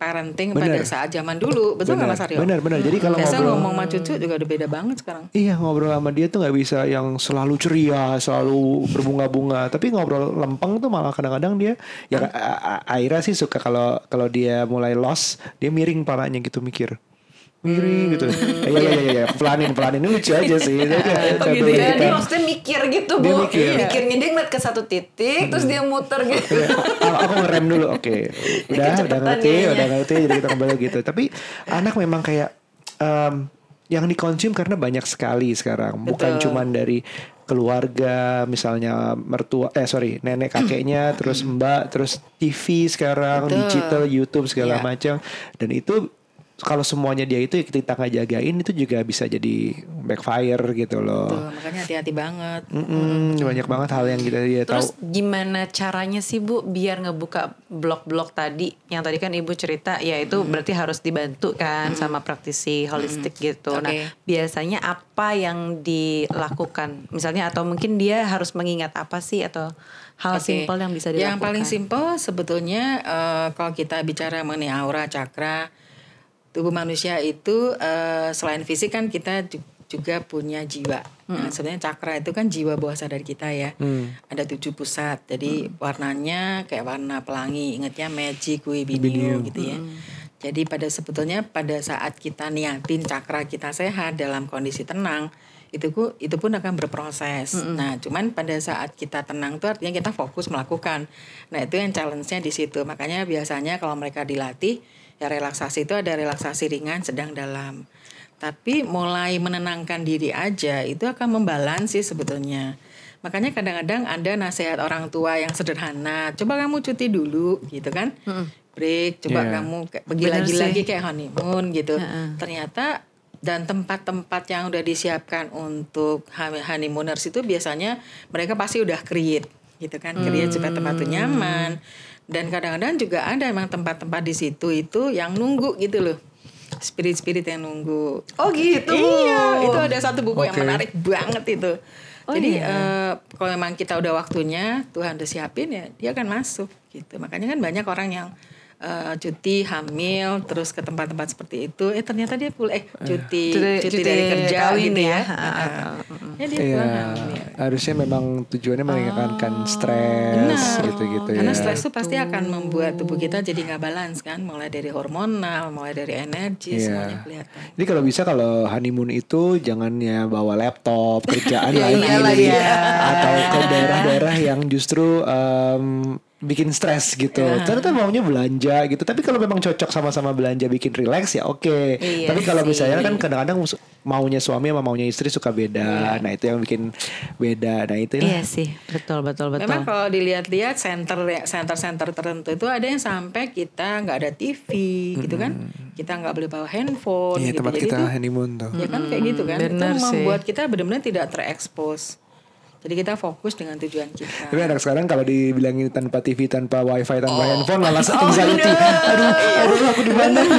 parenting pada Bener. saat zaman dulu, betul nggak Mas Aryo? Benar benar. Jadi kalau Biasa ngobrol ngomong sama cucu juga udah beda banget sekarang. Iya ngobrol sama dia tuh nggak bisa yang selalu ceria, selalu berbunga-bunga. Tapi ngobrol lempeng tuh malah kadang-kadang dia ya A- Aira sih suka kalau kalau dia mulai lost dia miring palanya gitu mikir. Miring gitu. Eh, Iya iya iya iya. pelanin pelanin. Ini lucu aja sih. Jadi Oh kayak gitu ya, kita- dia maksudnya mikir gitu Dia bu. mikir. Mikirnya dia ngeliat ke satu titik Terus dia muter gitu. Iya, aku, aku ngerem dulu. Oke. Udah udah Kecepatan ngerti kayaknya. udah ngerti. Jadi kita kembali gitu. Tapi anak memang kayak em, yang dikonsum karena banyak sekali sekarang. Bukan cuman dari keluarga misalnya mertua eh sorry nenek kakeknya terus mbak terus TV sekarang Betul. digital YouTube segala Iya. macam. Dan itu kalau semuanya dia itu kita nggak jagain itu juga bisa jadi backfire gitu loh Tuh, makanya hati-hati banget. Mm-mm, banyak banget hal yang kita dia tahu Terus gimana caranya sih Bu biar ngebuka blog-blog tadi yang tadi kan Ibu cerita ya itu berarti harus dibantu kan sama praktisi holistik gitu. Nah, Oke. biasanya apa yang dilakukan? Misalnya atau mungkin dia harus mengingat apa sih atau hal Oke. simpel yang bisa dilakukan? Yang paling simpel sebetulnya eh, kalau kita bicara mengenai aura cakra tubuh manusia itu eh, selain fisik kan kita ju- juga punya jiwa. Nah, sebenarnya cakra itu kan jiwa bawah sadar kita ya. Ada tujuh pusat. Jadi warnanya kayak warna pelangi. Ingatnya magic, wibinio gitu ya. Jadi pada sebetulnya pada saat kita niatin cakra kita sehat dalam kondisi tenang, itu ku- itu pun akan berproses. Nah, cuman pada saat kita tenang tuh artinya kita fokus melakukan. Nah, itu yang challenge-nya di situ. Makanya biasanya kalau mereka dilatih, ya relaksasi itu ada relaksasi ringan, sedang, dalam. Tapi mulai menenangkan diri aja itu akan membalansi sebetulnya. Makanya kadang-kadang ada nasihat orang tua yang sederhana. Coba kamu cuti dulu gitu kan. Break, coba Iya. kamu pergi lagi-lagi kayak honeymoon gitu. Ternyata dan tempat-tempat yang udah disiapkan untuk hon- honeymooners itu biasanya mereka pasti udah create gitu kan, create supaya tempat itu nyaman. Dan kadang-kadang juga ada emang tempat-tempat di situ itu yang nunggu gitu loh. Spirit-spirit yang nunggu. Oh gitu. Iya, itu ada satu buku yang Oke. menarik banget itu. Oh, Jadi iya. eh, kalau memang kita udah waktunya, Tuhan udah siapin ya, dia akan masuk gitu. Makanya kan banyak orang yang eh, cuti hamil terus ke tempat-tempat seperti itu, eh ternyata dia full eh cuti Cuti- cuti, cuti dari kerja kawin gitu ya. ya. Heeh. Ya dia Iya, pulang hamil. harusnya memang tujuannya meningkatkan stres gitu-gitu ya. Karena stres itu pasti akan membuat tubuh kita jadi nggak balance kan, mulai dari hormonal, mulai dari energi Iya. semuanya kelihatan. Jadi kalau bisa kalau honeymoon itu jangan ya bawa laptop kerjaan Iya, lagi iyalah, iya. atau ke daerah-daerah yang justru em, bikin stres gitu. Iya. Ternyata maunya belanja gitu. Tapi kalau memang cocok sama-sama belanja bikin relax ya oke. Iya Tapi kalau misalnya kan kadang-kadang maunya suami sama maunya istri suka beda. Nah itu yang bikin beda. Nah itu Iya sih, betul betul betul. Memang kalau dilihat-lihat center ya, center-center tertentu itu ada yang sampai kita nggak ada TV gitu kan, kita nggak boleh bawa handphone Iya gitu. tempat Jadi kita itu honeymoon tuh. ya kan kayak gitu kan, itu bener sih. membuat kita benar-benar tidak terekspos. Jadi kita fokus dengan tujuan kita. Tapi anak sekarang kalau dibilangin tanpa TV, tanpa wifi, tanpa Oh. handphone malah anxiety. Aduh, aduh aku di mana?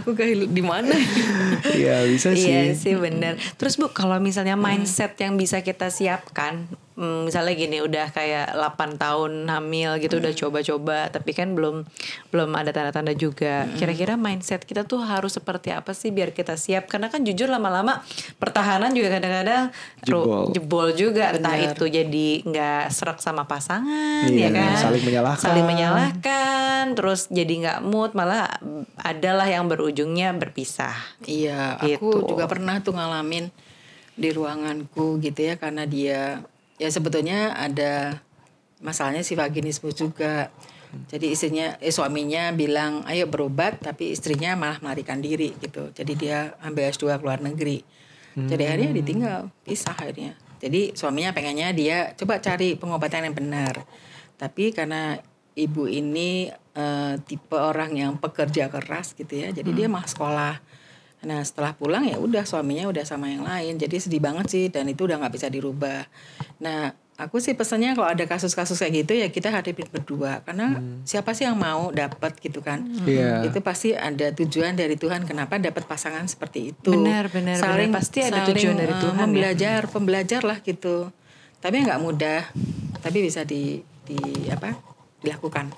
Aku ke di mana? Iya bisa sih. Iya sih bener. Terus Bu kalau misalnya mindset yang bisa kita siapkan, hmm, misalnya gini udah kayak 8 tahun hamil gitu udah coba-coba, tapi kan belum belum ada tanda-tanda juga. Kira-kira mindset kita tuh harus seperti apa sih biar kita siap? Karena kan jujur lama-lama pertahanan juga kadang-kadang Jebol. jebol juga. Entah itu jadi nggak serak sama pasangan, Iya, ya kan? saling menyalahkan. Saling menyalahkan, terus jadi nggak mood, malah adalah yang berujungnya berpisah. Iya, Gitu. aku juga pernah tuh ngalamin di ruanganku gitu ya karena dia ya sebetulnya ada masalahnya si vaginismus juga. Jadi istrinya eh suaminya bilang ayo berobat tapi istrinya malah melarikan diri gitu. Jadi dia ambil S2 ke luar negeri. Jadi akhirnya ditinggal, pisah akhirnya. Jadi suaminya pengennya dia coba cari pengobatan yang benar. Tapi karena ibu ini eh, tipe orang yang pekerja keras gitu ya. Jadi dia mah sekolah. Nah setelah pulang ya udah suaminya udah sama yang lain. Jadi sedih banget sih dan itu udah nggak bisa dirubah. Nah aku sih pesannya kalau ada kasus-kasus kayak gitu ya kita hadapin berdua. Karena siapa sih yang mau dapat gitu kan? Iya. Itu pasti ada tujuan dari Tuhan kenapa dapat pasangan seperti itu. Benar, benar, benar. Pasti ada tujuan dari eh, Tuhan ya. Membelajar, pembelajar lah gitu. Tapi nggak mudah. Tapi bisa di di apa? dilakukan.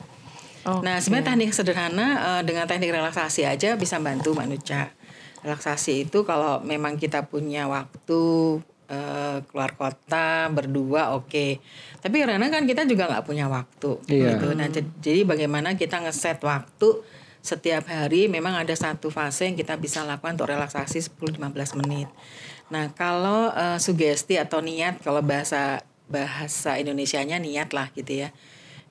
Nah, sebenarnya teknik sederhana eh, dengan teknik relaksasi aja bisa bantu Mbak Nuca. Relaksasi itu kalau memang kita punya waktu eh, keluar kota berdua oke. Tapi karena kan kita juga nggak punya waktu Iya. gitu. Nah, jad- jadi bagaimana kita ngeset waktu setiap hari memang ada satu fase yang kita bisa lakukan untuk relaksasi 10-15 menit. Nah, kalau eh, sugesti atau niat kalau bahasa bahasa Indonesianya niat lah gitu ya.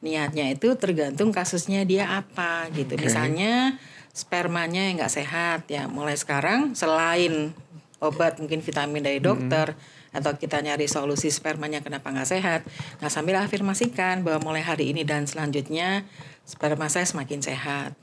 Niatnya itu tergantung kasusnya dia apa gitu. Misalnya spermanya yang nggak sehat ya. Mulai sekarang selain obat mungkin vitamin dari dokter atau kita nyari solusi spermanya kenapa nggak sehat. Nah sambil afirmasikan bahwa mulai hari ini dan selanjutnya sperma saya semakin sehat.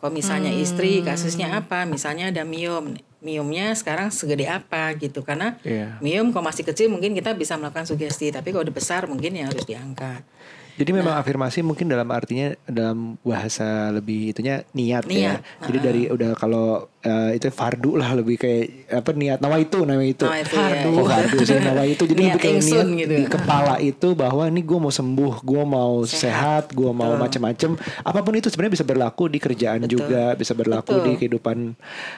Kalau misalnya istri kasusnya apa? Misalnya ada miom, miomnya sekarang segede apa gitu karena Iya. miom kalau masih kecil mungkin kita bisa melakukan sugesti tapi kalau udah besar mungkin ya harus diangkat. Jadi memang afirmasi mungkin dalam artinya dalam bahasa lebih itunya niat, ya. Niat, Jadi dari udah kalau eh, itu fardu lah lebih kayak apa niat nawa itu nawa itu. Nawaitu, ya. Oh fardu sih nawa itu. Jadi Niat lebih kayak niat gitu. di kepala itu bahwa ini gue mau sembuh, gue mau sehat, gue mau macam-macam. Apa pun itu sebenarnya bisa berlaku di kerjaan juga, bisa berlaku Betul. di kehidupan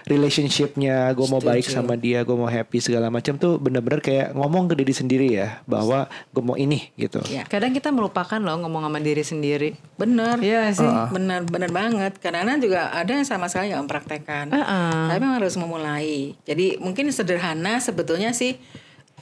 relationshipnya. Gue mau baik sama dia, gue mau happy segala macam tuh bener-bener kayak ngomong ke diri sendiri ya bahwa gue mau ini gitu. Ya. Kadang kita melupakan loh ngomong sama diri sendiri. Bener. Iya sih. Bener bener banget. Karena juga ada yang sama sekali nggak mempraktekkan. Heeh. Tapi memang harus memulai. Jadi mungkin sederhana sebetulnya sih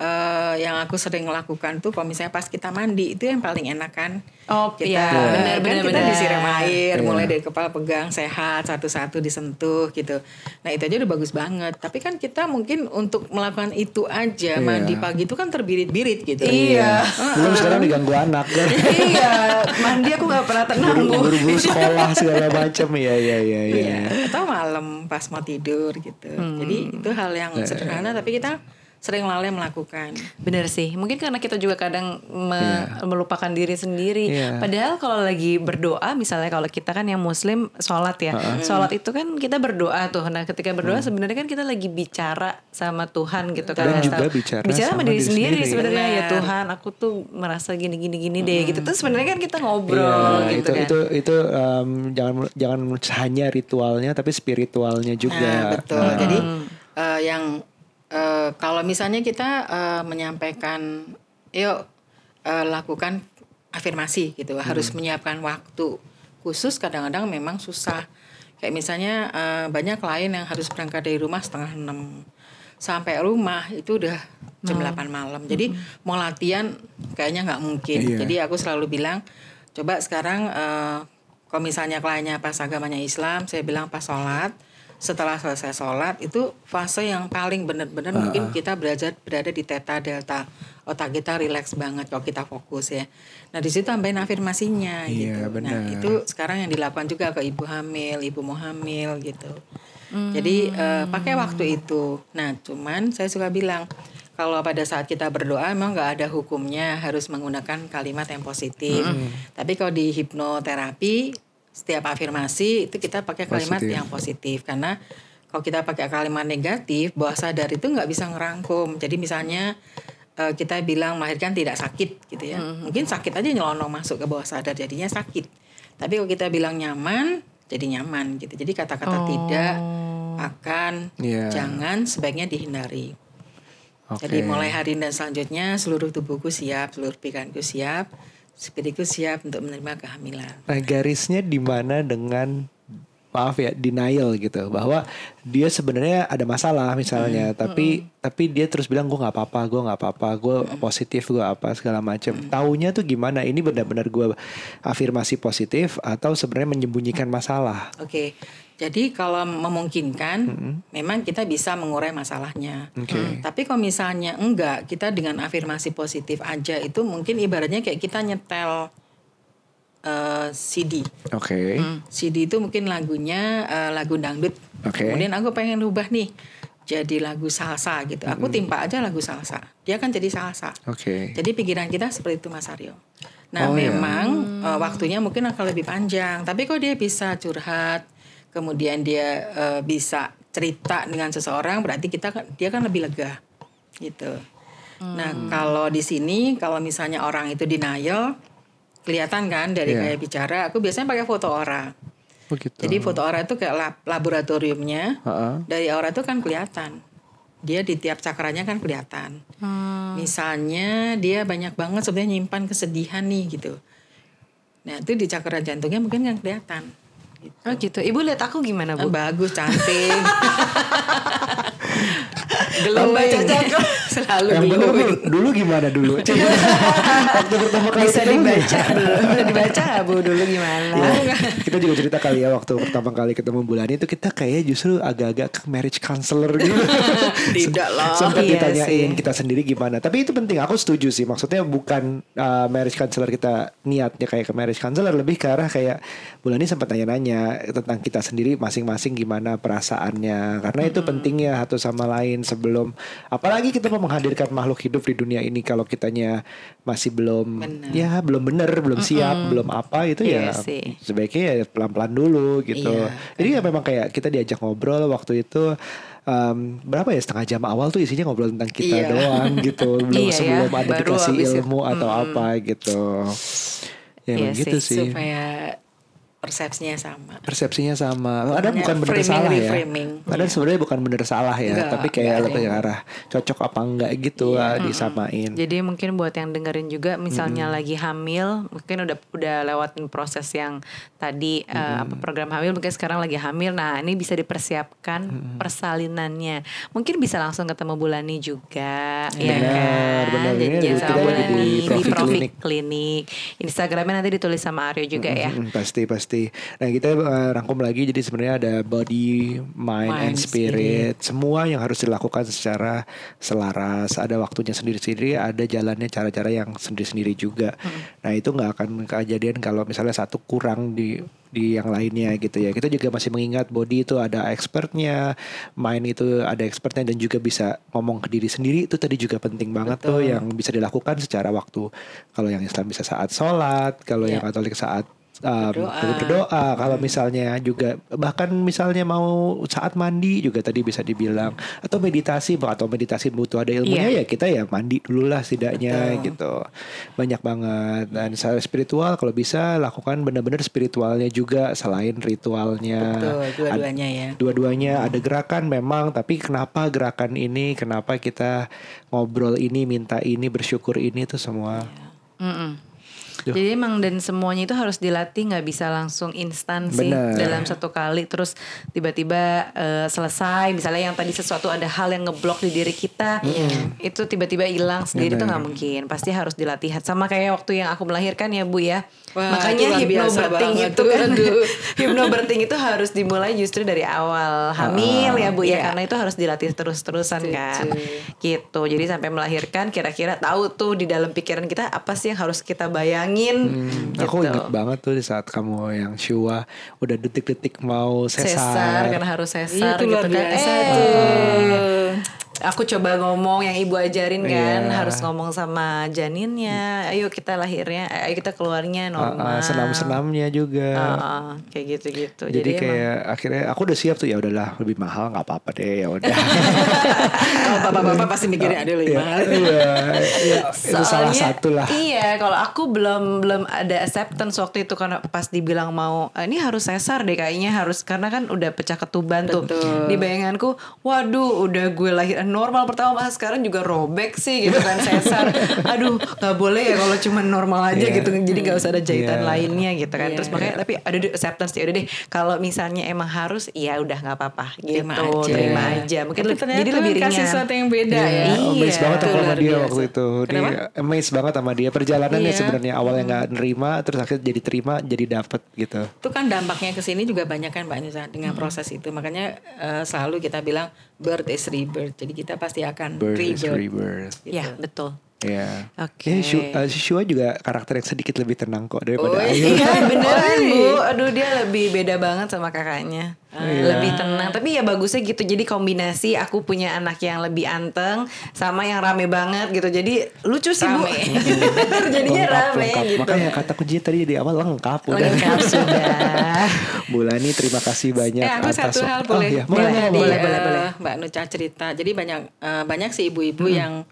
eh, yang aku sering lakukan tuh kalau misalnya pas kita mandi itu yang paling enak kan. Oh, kita, iya. Benar, kan benar, kita disiram air, Iya. mulai dari kepala pegang sehat satu-satu disentuh gitu. Nah itu aja udah bagus banget. Tapi kan kita mungkin untuk melakukan itu aja mandi pagi itu kan terbirit-birit gitu. Iya. Belum sekarang diganggu anak kan. iya, mandi aku nggak pernah tenang bu. Buru-buru sekolah segala macam ya ya ya ya. Iya, atau malam pas mau tidur gitu. Jadi itu hal yang sederhana tapi kita sering lalai melakukan. Bener sih, mungkin karena kita juga kadang me- melupakan diri sendiri. Iya. Padahal kalau lagi berdoa, misalnya kalau kita kan yang Muslim sholat ya, sholat itu kan kita berdoa tuh. Nah, ketika berdoa sebenarnya kan kita lagi bicara sama Tuhan gitu kan. Dan juga tahu. bicara sama sama diri diri sendiri sendiri. sebenarnya ya Benar. Tuhan, aku tuh merasa gini gini gini deh gitu. Terus sebenarnya kan kita ngobrol Iya, gitu itu kan. itu itu em, jangan jangan hanya ritualnya tapi spiritualnya juga. Nah, betul. Jadi eh, yang eh, kalau misalnya kita eh, menyampaikan, yuk eh, lakukan afirmasi gitu, harus menyiapkan waktu khusus. Kadang-kadang memang susah. Kayak misalnya eh, banyak klien yang harus berangkat dari rumah setengah enam sampai rumah itu udah jam 8 malam. Jadi mau latihan kayaknya nggak mungkin. Iya. Jadi aku selalu bilang coba sekarang eh, kalau misalnya kliennya pas agamanya Islam, saya bilang pas sholat. Setelah selesai sholat itu fase yang paling benar-benar mungkin kita berada berada di theta delta otak kita rileks banget kalau kita fokus ya. Nah di situ tambahin afirmasinya Iya, gitu. Nah benar. itu sekarang yang dilakukan juga ke ibu hamil, ibu mau hamil gitu. Jadi eh, pakai waktu itu. Nah cuman saya suka bilang kalau pada saat kita berdoa memang nggak ada hukumnya harus menggunakan kalimat yang positif. Tapi kalau di hipnoterapi setiap afirmasi itu kita pakai kalimat Positif. yang positif karena kalau kita pakai kalimat negatif bawah sadar itu nggak bisa ngerangkum. Jadi misalnya eh, kita bilang melahirkan tidak sakit gitu ya. Mungkin sakit aja nyelonong masuk ke bawah sadar jadinya sakit. Tapi kalau kita bilang nyaman jadi nyaman gitu. Jadi kata-kata tidak akan Iya. jangan sebaiknya dihindari. Oke. Jadi mulai hari dan selanjutnya seluruh tubuhku siap, seluruh pikiranku siap, spiriku siap untuk menerima kehamilan. Nah garisnya di mana dengan maaf ya denial gitu. Bahwa dia sebenarnya ada masalah misalnya tapi tapi dia terus bilang gue nggak apa-apa gue nggak apa-apa gue positif gue apa segala macam taunya tuh gimana? Ini benar-benar gue afirmasi positif atau sebenarnya menyembunyikan masalah? Oke, jadi kalau memungkinkan, memang kita bisa mengurai masalahnya. Oke. Hmm, Tapi kalau misalnya enggak, kita dengan afirmasi positif aja itu mungkin ibaratnya kayak kita nyetel eh, CD. oke CD itu mungkin lagunya eh, lagu dangdut. Oke. Kemudian aku pengen rubah nih jadi lagu salsa gitu. Aku timpa aja lagu salsa. Dia kan jadi salsa. oke Jadi pikiran kita seperti itu Mas Aryo. Nah Oh, ya. memang eh, waktunya mungkin akan lebih panjang. Tapi kalau dia bisa curhat, kemudian dia eh, bisa cerita dengan seseorang, berarti kita kan- dia kan lebih lega, gitu. Nah kalau di sini kalau misalnya orang itu denial, kelihatan kan dari Iya. gaya bicara. Aku biasanya pakai foto aura. begitu Jadi foto aura itu kayak lab- laboratoriumnya. Heeh. Dari aura itu kan kelihatan. Dia di tiap cakranya kan kelihatan. Misalnya dia banyak banget sebenarnya nyimpan kesedihan nih gitu. Nah itu di cakra jantungnya mungkin nggak kelihatan. Gitu. Oh gitu. Ibu lihat aku gimana bu? bagus, cantik. Glowing. cakra. Selalu yang bener. Bu, dulu gimana dulu Coba. waktu pertama kali Bisa ketemu dibaca belum? Bisa dibaca bu dulu gimana? Ya, kita juga cerita kali ya waktu pertama kali ketemu Bulani itu kita kayak justru agak-agak ke marriage counselor gitu. Tidak lah. Sempat Iya ditanyain sih. kita sendiri gimana. Tapi itu penting. Aku setuju sih. Maksudnya bukan uh, marriage counselor kita niatnya kayak ke marriage counselor lebih ke arah kayak Bulani sempat nanya-nanya tentang kita sendiri masing-masing gimana perasaannya. Karena itu pentingnya satu sama lain sebelum apalagi kita mau menghadirkan makhluk hidup di dunia ini kalau kitanya masih belum Benar. ya belum bener, belum siap, belum apa itu Iya ya sih. sebaiknya ya pelan-pelan dulu gitu. Iya, Jadi ya memang kayak kita diajak ngobrol waktu itu em, berapa ya setengah jam awal tuh isinya ngobrol tentang kita Iya. doang gitu. Belum Iya ya, sebelum ada baru dikasih habis itu. ilmu atau apa gitu. Ya Iya gitu sih, sih. Supaya persepsinya sama. Persepsinya sama. Ada bukan benar framing, salah ya. Ada sebenarnya bukan benar salah ya, Enggak, tapi kayak enggak lebih arah cocok apa enggak gitu lah disamain. Jadi mungkin buat yang dengerin juga misalnya lagi hamil, mungkin udah udah lewatin proses yang tadi eh, apa program hamil mungkin sekarang lagi hamil. Nah, ini bisa dipersiapkan persalinannya. Mungkin bisa langsung ketemu Bulani juga ya Benar, kan. benar. Janjian kita sama lagi Bulani di di Profit Profit Clinic. Clinic. Instagramnya nanti ditulis sama Aryo juga ya. Mm, pasti pasti. Nah kita eh, rangkum lagi jadi sebenarnya ada body, mind, and Mind, spirit. Semua yang harus dilakukan secara selaras. Ada waktunya sendiri-sendiri, ada jalannya cara-cara yang sendiri-sendiri juga. Nah itu nggak akan kejadian kalau misalnya satu kurang di di yang lainnya gitu ya. Kita juga masih mengingat body itu ada expertnya, mind itu ada expertnya dan juga bisa ngomong ke diri sendiri itu tadi juga penting banget tuh yang bisa dilakukan secara waktu. Kalau yang Islam bisa saat sholat, kalau Ya. yang Katolik saat um, Berdoa. berdoa. Kalau misalnya juga bahkan misalnya mau saat mandi juga tadi bisa dibilang. Atau meditasi atau meditasi butuh ada ilmunya ya kita ya mandi dulu lah setidaknya Betul. gitu. Banyak banget. Dan secara spiritual kalau bisa lakukan benar-benar spiritualnya juga selain ritualnya. Betul, dua-duanya ya. dua-duanya. Ada gerakan memang tapi kenapa gerakan ini kenapa kita ngobrol ini minta ini bersyukur ini tuh semua. Mm-mm. Duh. Jadi emang dan semuanya itu harus dilatih nggak bisa langsung instan sih Bener. dalam satu kali. Terus tiba-tiba eh, selesai. Misalnya yang tadi sesuatu ada hal yang ngeblok di diri kita itu tiba-tiba hilang sendiri itu nggak mungkin. Pasti harus dilatih sama kayak waktu yang aku melahirkan ya Bu ya. Wah, makanya itu banget. itu kan. Aduh. hypnobirthing itu harus dimulai justru dari awal. Hamil ya Bu ya Iya. karena itu harus dilatih terus-terusan kan. Gitu. Jadi sampai melahirkan kira-kira tahu tuh di dalam pikiran kita apa sih yang harus kita bayangin Hmm, gitu. Aku inget banget tuh di saat kamu yang Shua udah detik-detik mau sesar sesar. karena harus sesar Itu gitu kan biasa eh, tuh. Aku coba ngomong yang ibu ajarin kan Iya. harus ngomong sama janinnya ayo kita lahirnya ayo kita keluarnya Ah, ah, normal senam-senamnya juga. Ah, ah, kayak gitu-gitu Jadi, jadi, emang- kayak akhirnya aku udah siap tuh ya udahlah lebih mahal nggak apa-apa deh ya udah. Kalau bapak-bapak pasti mikirin ada Iya, lima. iya, iya, itu salah satu lah. Iya, kalau aku belum belum ada acceptance waktu itu karena pas dibilang mau "Ah, ini harus sesar deh kayaknya harus karena kan udah pecah ketuban tuh. Betul. Di bayanganku, waduh, udah gue lahir normal pertama masa sekarang juga robek sih gitu kan sesar. Aduh, nggak boleh ya kalau cuma normal aja Iya. gitu. Jadi nggak usah ada jahitan Iya. lainnya gitu kan. Iya. Terus makanya tapi ada acceptance ya udah deh. Kalau misalnya emang harus, ya udah nggak apa-apa gitu. Terima aja. Terima aja. Mungkin Tapi lebih- ternyata jadi lebih kasih ringan. sesuatu yang beda ya. Iya, amazed Iya. banget Itu sama luar dia biasa. waktu itu. Dia Kenapa? amazed banget sama dia. Perjalanannya Iya. sebenarnya awalnya nggak nerima, terus akhirnya jadi terima, jadi dapet gitu. Itu kan dampaknya ke sini juga banyak kan Mbak Nusa dengan proses itu. Makanya eh, selalu kita bilang birth is rebirth. Jadi kita pasti akan rebirth. rebirth. Ya, betul. Ya. Oke. Ya, Shu- eh, si Shua juga karakter yang sedikit lebih tenang kok daripada Oh, Ayu. Iya beneran Oh, bu Aduh dia lebih beda banget sama kakaknya Lebih tenang Tapi ya bagusnya gitu Jadi kombinasi Aku punya anak yang lebih anteng Sama yang rame banget gitu Jadi lucu sih bu Rame. Jadinya Lengkap, rame lengkap. gitu Makanya kata kunci tadi di awal lengkap udah. Lengkap sudah Bulani terima kasih banyak Eh aku atas satu hal oh, boleh iya. Boleh, boleh, boleh, boleh. boleh, eh, boleh. Mbak Nuca cerita. Jadi banyak eh, banyak sih ibu-ibu yang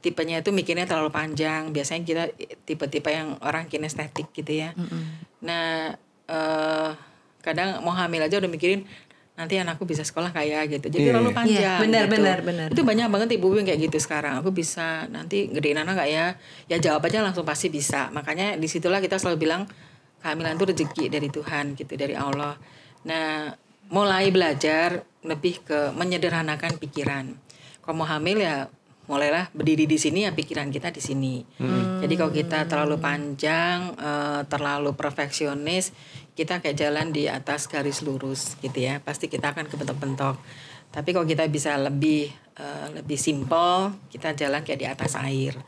tipenya itu mikirnya terlalu panjang. Biasanya kita tipe-tipe yang orang kinestetik gitu ya. Nah eh, kadang mau hamil aja udah mikirin nanti anakku bisa sekolah kayak gitu. Jadi Iya, terlalu iya. panjang. Iya, benar, gitu. benar, benar. Itu banyak banget ibu-ibu yang kayak gitu sekarang. Aku bisa nanti gedein anak nggak ya? Ya jawab aja langsung pasti bisa. Makanya di situlah kita selalu bilang kehamilan itu rezeki dari Tuhan gitu dari Allah. Nah mulai belajar lebih ke menyederhanakan pikiran. Kalau mau hamil ya mulailah berdiri di sini ya pikiran kita di sini. Jadi kalau kita terlalu panjang, eh, terlalu perfeksionis, kita kayak jalan di atas garis lurus gitu ya. Pasti kita akan kebentok-bentok. Tapi kalau kita bisa lebih eh, lebih simple, kita jalan kayak di atas air.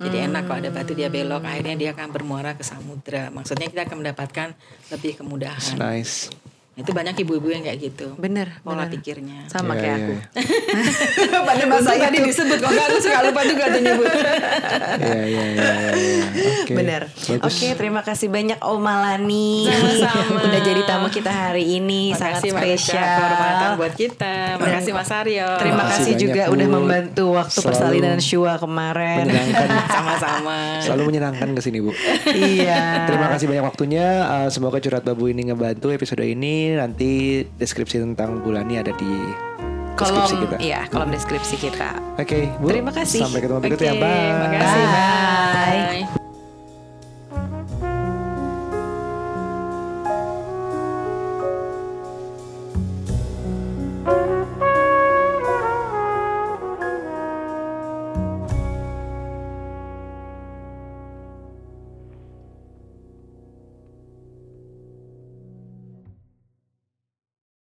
Jadi enak kalau ada batu dia belok, akhirnya dia akan bermuara ke samudra. Maksudnya kita akan mendapatkan lebih kemudahan. Nice. Itu banyak ibu-ibu yang kayak gitu. Bener Pola bener. pikirnya. Sama Iya, kayak iya, aku iya. Pada masa tadi disebut kok nggak, aku suka lupa juga tuh nyebut. Iya, iya, iya. Oke. Bener. Oke, terima kasih banyak Om Malani. Sama-sama. Udah jadi tamu kita hari ini sangat Makasih Ica, spesial. kehormatan buat kita. Makasih Mas Aryo. Terima Makasih kasih juga udah membantu waktu Selalu persalinan Shua kemarin. Sama-sama. Selalu menyenangkan ke sini, Bu. iya. Terima kasih banyak waktunya. Uh, semoga curhat babu ini ngebantu episode ini. Nanti deskripsi tentang Bulani ada di Kolom deskripsi kita. iya, kolom deskripsi kita. Oke, Bu. Terima kasih. Sampai ketemu berikutnya. Oke, Bye. Makasih. Bye. Bye.